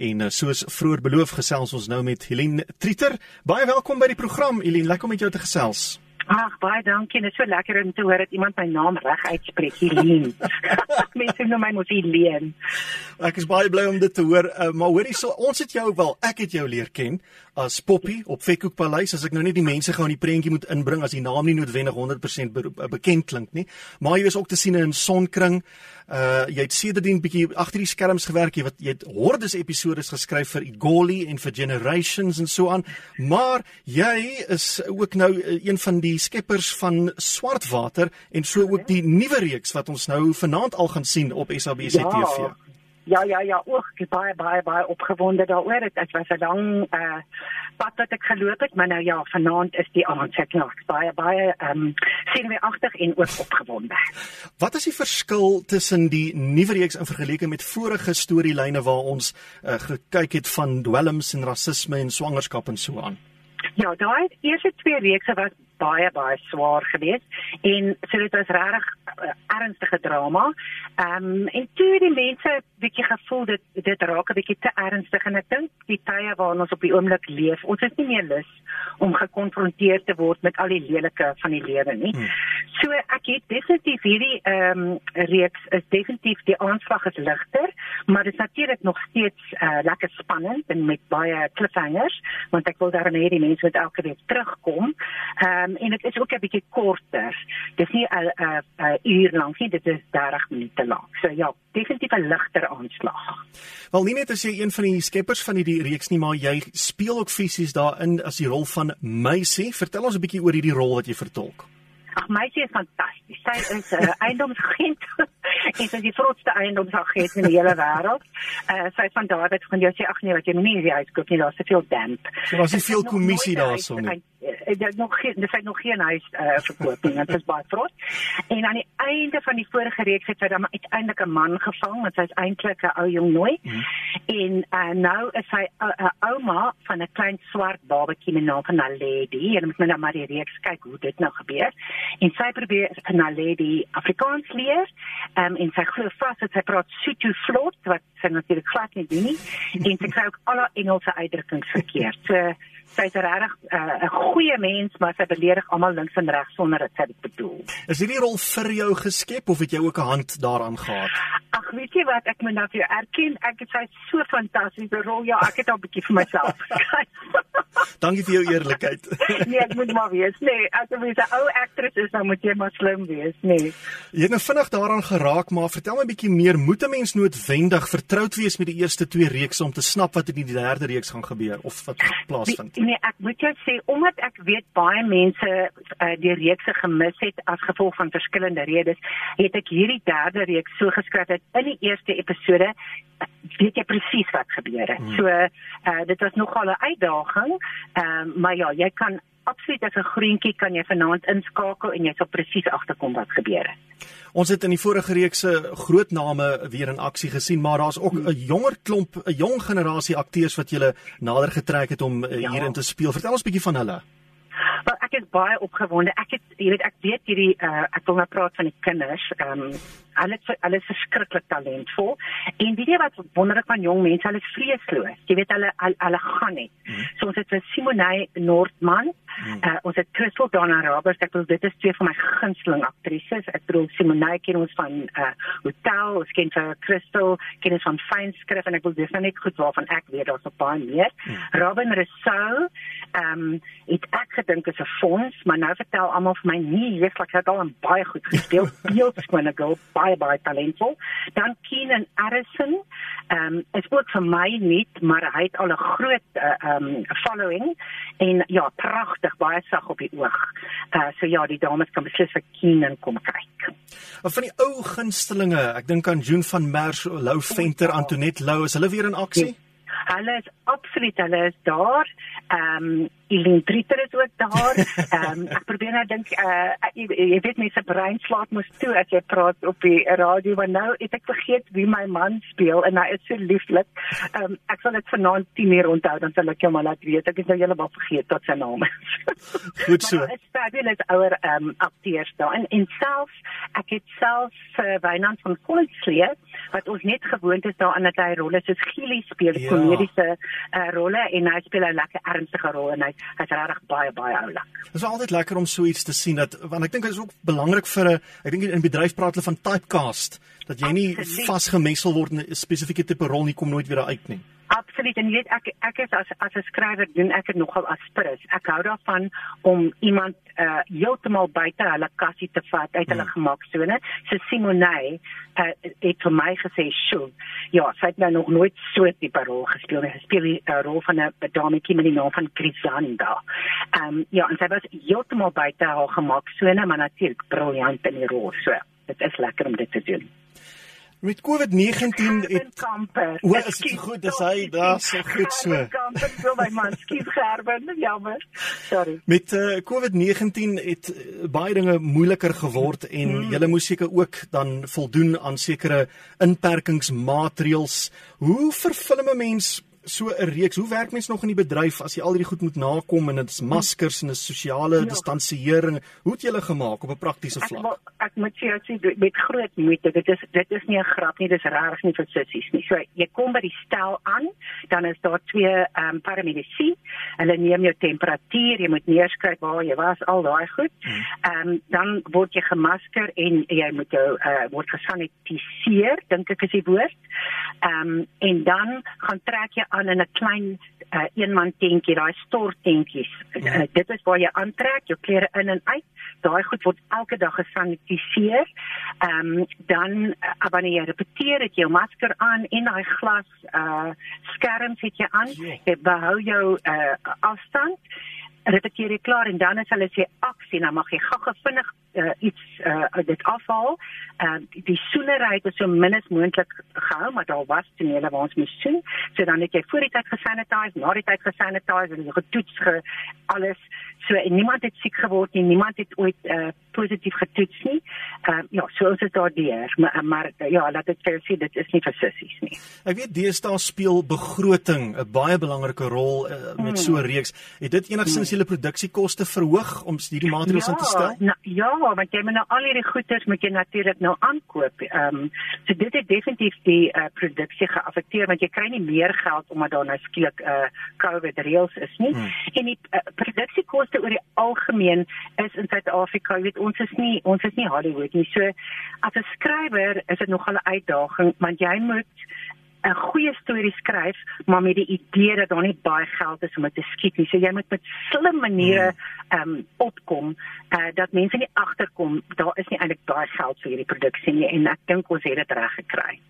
En uh, soos vroeër beloof gesels ons nou met Helene Trieter. Baie welkom by die program Helene, lekker om met jou te gesels. Ag baie dankie. Dit is so lekker om te hoor dat iemand my naam reg uitspreek, Helene. Mense noem my mos Helene. Ek is baie bly om dit te hoor. Uh, maar hoorie, so ons het jou wel, ek het jou leer ken as Poppy op Fekkoek Paleis as ek nou net die mense gou in die prentjie moet inbring as die naam nie noodwendig 100% be eh, bekend klink nie. Maar jy is ook te sien in Sonkring. Uh jy het sedertdien bietjie agter die skerms gewerk, jy wat jy het hordes episode geskryf vir Igoli en vir Generations en so aan. Maar jy is ook nou een van die skeppers van Swartwater en so ook die nuwe reeks wat ons nou vanaand al gaan sien op SABC ja. TV. Ja ja ja, ook baie baie baie opgewonde daaroor. Dit was 'n lang uh pad wat ek geloop het, maar nou ja, vanaand is die aand se klag. Baie baie ehm um, sien my agter en ook opgewonde. Wat is die verskil tussen die nuwe reeks in vergelyking met vorige storielyne waar ons uh, gekyk het van dwelms en rasisme en swangerskap en so aan? Ja, daai eerste twee reekse was baie baie swaar geweest en so dit was regtig uh, ernstige drama. Ehm um, en toe die mense bietjie gevoel dit dit raak 'n bietjie te ernstig en ek dink die tye waarin ons op die oomblik leef, ons is nie meer lus om gekonfronteer te word met al die lelike van die lewe nie. Hmm. So ek het definitief hierdie ehm um, reeks is definitief die aanslag is ligter, maar dit is natuurlik nog steeds uh, lekker spannend en met baie cliffhangers want ek wil daarmee die mense wat elke week terugkom. Ehm um, en dit is ook 'n bietjie korter. Dis nie 'n 'n 'n uur lank nie, dit is 30 minute lank. So ja, definitief 'n ligter aanslag. Wel nie net as jy een van die skeppers van hierdie reeks nie, maar jy speel ook fisies daarin as die rol van Meisie. Vertel ons 'n bietjie oor hierdie rol wat jy vertolk. Ag Meisie is fantasties. Sy is 'n uh, eiendomsagent. Sy is die grootste eiendomsagent in die hele wêreld. Uh, sy van daar wat gaan jy sê ag nee, wat jy nie in die huis koop nie, daar's te veel damp. So was nie veel kommissie daarson nie dit eh, nog geen dit het nog geen huis uh, verkoop nie dit is baie vrot en aan die einde van die vorige reeks het sy dan uiteindelik 'n man gevang want sy is eintlik 'n ou jong nooi mm. En uh, nou is sy 'n uh, uh, ouma van 'n klein swart babatjie met naam van Naledi en moet nou maar die reeks kyk hoe dit nou gebeur. En sy probeer vir Naledi Afrikaans leer um, en sy glo vas dat sy praat Sotho vlot wat sy natuurlik glad nie doen nie. En sy kry ook al haar Engelse uitdrukkings verkeerd. So sy's regtig 'n uh, goeie mens, maar sy beledig almal links en regs sonder dit sy dit bedoel. Is hierdie rol vir jou geskep of het jy ook 'n hand daaraan gehad? Ag, weet jy wat, ek moet nou vir jou erken, ek het sy so fantastiese rol. Ja, ek het al 'n bietjie vir myself geskryf. Dankie vir jou eerlikheid. nee, ek moet maar wees. Nee, as jy 'n ou aktris is, dan moet jy maar slim wees, nee. Jy het nou vinnig daaraan geraak, maar vertel my 'n bietjie meer. Moet 'n mens noodwendig vertroud wees met die eerste twee reekse om te snap wat in die derde reeks gaan gebeur of wat plaasvind? Nee, ek moet jou sê omdat ek weet baie mense uh, die reekse gemis het as gevolg van verskillende redes, het ek hierdie derde reeks so geskryf dat in die eerste episode weet jy presies wat gebeur het. Hmm. So uh, dit was nogal 'n uitdaging, uh, maar ja, jy kan absoluut as 'n groentjie kan jy vanaand inskakel en jy sal presies agterkom wat gebeur het. Ons het in die vorige reekse groot name weer in aksie gesien, maar daar's ook 'n jonger klomp, 'n jong generasie akteurs wat jy nader getrek het om uh, ja. hierin te speel. Vertel ons 'n bietjie van hulle. Wel ek is baie opgewonde. Ek het jy weet ek weet hierdie uh, ek wil nou praat van die kinders. Ehm um, hulle hulle is verskriklik talentvol en weet jy wat wonderlik van jong mense, hulle is vreesloos. Jy weet hulle hulle, hulle gaan net. Hmm. So ons het vir Simone Noordman, hmm. uh, ons het Crystal Donna Roberts, ek bedoel dit is twee van my gunsteling aktrises. Ek bedoel Simone ken ons van uh Hotel, ons ken vir Crystal, ken ons van Fine Skrif en ek wil dis net goed waarvan ek weet daar's op baie meer. Hmm. Robin Rousseau, ehm um, het ek gedink is 'n fonds, maar nou vertel almal vir my nie, jy het like al baie goed gespeel. Beeldskone girl, baie baie baie talentvol. Dan Keenan Addison, ehm um, is ook vir my nie, maar hy het al 'n groot eh, ehm uh, um, following en ja, pragtig, baie sag op die oog. Uh so ja, die dames kan beslis vir Keenan kom kyk. Van die ou gunstelinge, ek dink aan June van Merwe, Lou Venter, Antoinette Lou, is hulle weer in aksie? Hulle is absoluut, hulle is daar. Ehm um, Eileen Trieter is ook daar. Ehm um, ek probeer nou dink uh jy, jy weet mense brein slaap mos toe as jy praat op die radio want nou het ek vergeet wie my man speel en hy is so lieflik. Ehm um, ek sal dit vanaand 10 uur onthou dan sal ek jou maar laat weet. Ek het nou heeltemal vergeet wat sy naam is. Goed so. Dit is fabulous ouer ehm um, akteurs daar en en self ek het self uh, Wynand van Kolslee wat ons net gewoond is daarin dat hy rolle soos Gielie speel, ja. komediese uh, rolle en hy speel 'n lekker ernstige rol en hy hy's regtig baie baie oulik. Dit is altyd lekker om so iets te sien dat want ek dink dit is ook belangrik vir 'n ek dink in bedryf praat hulle van typecast dat jy nie vasgemessel word in 'n spesifieke tipe rol nie kom nooit weer uit nie. Absoluut en jy weet ek ek is as as 'n skrywer doen ek dit nogal aspirus. Ek hou daarvan om iemand uh heeltemal buite hulle kassie te vat uit hulle hmm. gemaksone. So Simone uh het vir my gesê, "Sjoe, ja, sy het nou nog nooit so 'n tipe rol gespeel nie. Sy speel 'n uh, rol van 'n dametjie met die naam van Grisanda." Ehm um, ja, en sy was heeltemal buite haar gemaksone, maar natuurlik briljant in die rol. So, dit is lekker om dit te doen. Met COVID-19 het kamper. O, is dit goed, dis hy daar so goed so. Kamper wil my man skief gerben, jammer. Sorry. Met uh, COVID-19 het uh, baie dinge moeiliker geword en hmm. julle moes seker ook dan voldoen aan sekere inperkingsmaatreëls. Hoe vervul 'n mens so 'n reeks. Hoe werk mens nog in die bedryf as jy al hierdie goed moet nakom en dit is maskers en 'n sosiale ja. distansiering? Hoe het jy hulle gemaak op 'n praktiese vlak? Ek, ek moet sê sê met groot moeite. Dit is dit is nie 'n grap nie, dis regtig nie vir sissies nie. So jy kom by die stel aan, dan is daar twee ehm um, paramedici. Hulle neem jou temperatuur, jy moet neerskryf waar jy was, al daai goed. Hmm. Ehm um, dan word jy gemasker en jy moet jou uh, word gesanitiseer, dink ek is die woord. Ehm um, en dan gaan trek jy aan in 'n klein uh, eenman tentjie, daai storttentjies. Uh, dit is waar jy aantrek, jou klere in en uit. Daai goed word elke dag gesanitiseer. Ehm um, dan uh, wanneer jy repeteer, het jy jou masker aan en daai glas uh skerms het jy aan. Ja. Jy behou jou uh afstand repeteer jy klaar en dan as hulle sê aksie dan mag jy gou-gou vinnig uh, iets uh, dit afhaal. Uh, die soenery het so min as moontlik gehou, maar daar was tonele waar ons moes sien. So dan het jy voor die tyd gesanitiseer, na die tyd gesanitiseer en getoets ge alles. So en niemand het siek geword nie, niemand het ooit uh, positief getoets nie. Uh, ja, so is dit daardeur, maar, maar ja, laat ek vir sê dit is nie vir sissies nie. Ek weet deesdae speel begroting 'n baie belangrike rol uh, met so 'n reeks. Het dit enigsins julle produksiekoste verhoog om hierdie maatreëls ja, in te stel? Na, ja, want jy moet nou al hierdie goederes moet jy natuurlik nou aankoop. Ehm um, so dit het definitief die uh, produksie geaffekteer want jy kry nie meer geld omdat daar nou skielik 'n uh, COVID reëls is nie. Hmm. En die uh, produksiekoste oor die algemeen is in Suid-Afrika, jy weet ons is nie ons is nie Hollywood nie. So as 'n skrywer is dit nogal 'n uitdaging want jy moet 'n goeie storie skryf, maar met die idee dat daar nie baie geld is om dit te skiet nie. So jy moet met slim maniere hmm. ehm um, opkom uh, dat mense nie agterkom daar is nie eintlik baie geld vir hierdie produksie nie en ek dink ons het dit reg gekry.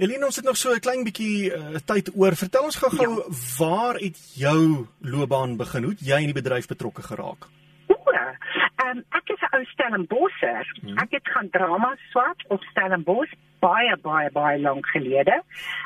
Elina, ons het nog so 'n klein bietjie uh, tyd oor. Vertel ons gou-gou ja. waar het jou loopbaan begin? Hoe het jy in die bedryf betrokke geraak? Ehm um, ek is 'n ou Stellenbosser. Hmm. Ek het gaan drama swat op Stellenbos baie baie baie lank gelede.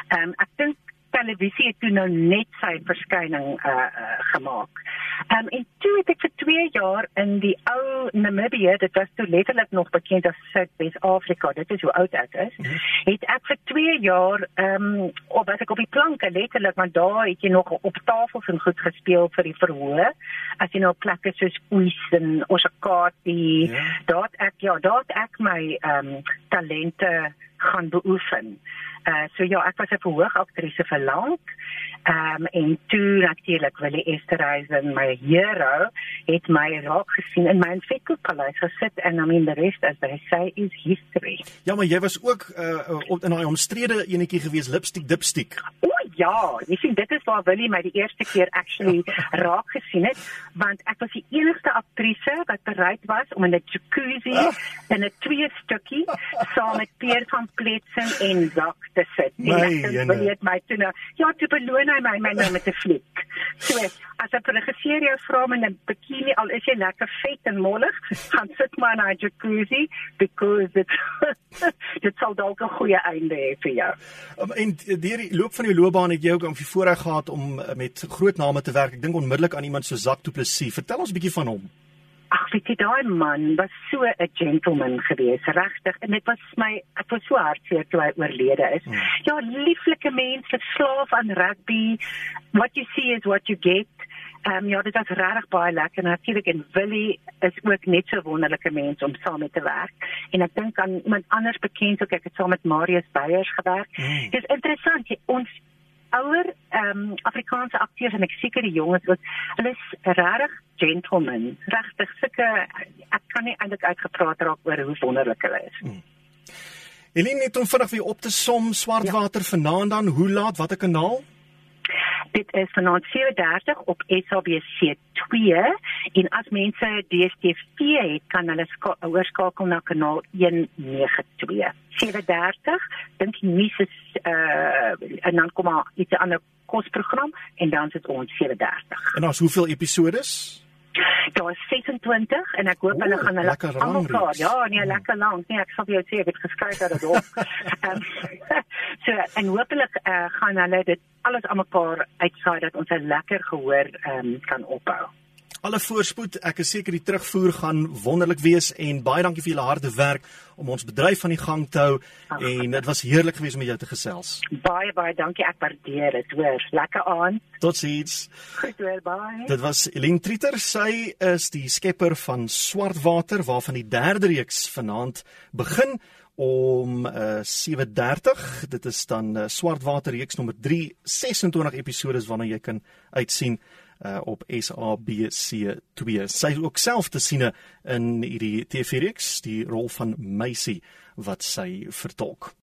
Ehm um, ek dink televisie het toe nou net sy verskyning uh, uh gemaak. Ehm um, en toe het ek vir 2 jaar in die ou Namibië, dit was toe letterlik nog bekend as Suid-Afrika, dit is hoe oud ek is. Mm -hmm. Het ek vir 2 jaar ehm um, op as ek op die planke letterlik want daar het jy nog op tafels en goed gespeel vir die verhoor. As jy nou plekke soos Oos en Osakati, yeah. Ja. daar ek ja, daar ek my ehm um, talente gaan beoefen. Uh so ja, ek was 'n verhoogaktrise vir lank. Ehm um, en toe natuurlik Willie Esterhuizen, my hero, het my raak gesien in my Fikkelpaleis gesit en I mean the rest as they say is history. Ja, maar jy was ook uh in daai omstrede enetjie gewees, Lipstick Dipstick. O ja, jy sien dit is waar Willie my die eerste keer actually raak gesien het, want ek was die enigste aktrise wat bereid was om in 'n jacuzzi in 'n twee stukkie saam met Pierre van Pletsen en Zak te sit. En Willie het my toe nou, ja, toe beloon hy my my nou met 'n fliek. So, as 'n regisseur jou vra met 'n bikini al is jy lekker vet en mollig, gaan sit maar in 'n jacuzzi because it dit sal dalk 'n goeie einde hê vir jou. Um, en deur die loop van jou loopbaan daaraan het jy ook om voorreg gehad om uh, met groot name te werk. Ek dink onmiddellik aan iemand so Jacques Du Plessis. Vertel ons 'n bietjie van hom. Ag, weet jy daai man was so 'n gentleman geweest, regtig. En dit was my ek was so hartseer toe hy oorlede is. Hmm. Ja, lieflike mens, slaaf aan rugby. What you see is what you get. Ehm um, ja, dit was regtig baie lekker. Natuurlik en Willie is ook net so wonderlike mens om saam mee te werk. En ek dink aan iemand anders bekend ook, ek het saam met Marius Beyers gewerk. Mm. Dit is interessant, jy, ons ouer ehm um, Afrikaanse akteurs en ek seker die jonges ook, hulle is regtig gentlemen, regtig sulke ek kan nie eintlik uitgepraat raak oor hoe wonderlik hulle is. Mm. Eline net om vinnig weer op te som Swartwater ja. vanaand dan, hoe laat, watter kanaal? Dit is vanaand 7:30 op SABC2 en as mense DStv het kan hulle oorskakel na kanaal 192 7:30 dink die nuus is uh en dan kom maar iets ander kosprogram en dan sit ons 7:30 en ons hoeveel episode Daar is 26 en ek hoop hulle gaan hulle almal klaar. Ja, nee, hmm. lekker lank. Nee, ek sal vir jou sê ek het geskryf dat dit op. um, so en hopelik uh, gaan hulle dit alles almekaar uitsaai dat ons 'n lekker gehoor um, kan opbou. Alle voorspoed. Ek is seker die terugvoer gaan wonderlik wees en baie dankie vir julle harde werk om ons bedryf van die gang te hou en dit was heerlik geweest om met jou te gesels. Baie baie dankie. Ek waardeer dit. Hoor, lekker aan. Totsiens. Goed, hoor, bye. Dit was Elin Trieter. Sy is die skepper van Swartwater waarvan die derde reeks vanaand begin om uh, 7:30 dit is dan uh, Swartwater reeks nommer 3 26 episode waarna jy kan uitsien uh, op SABC2. Sy is ook self te sien in hierdie TV-reeks, die rol van Maisie wat sy vertolk.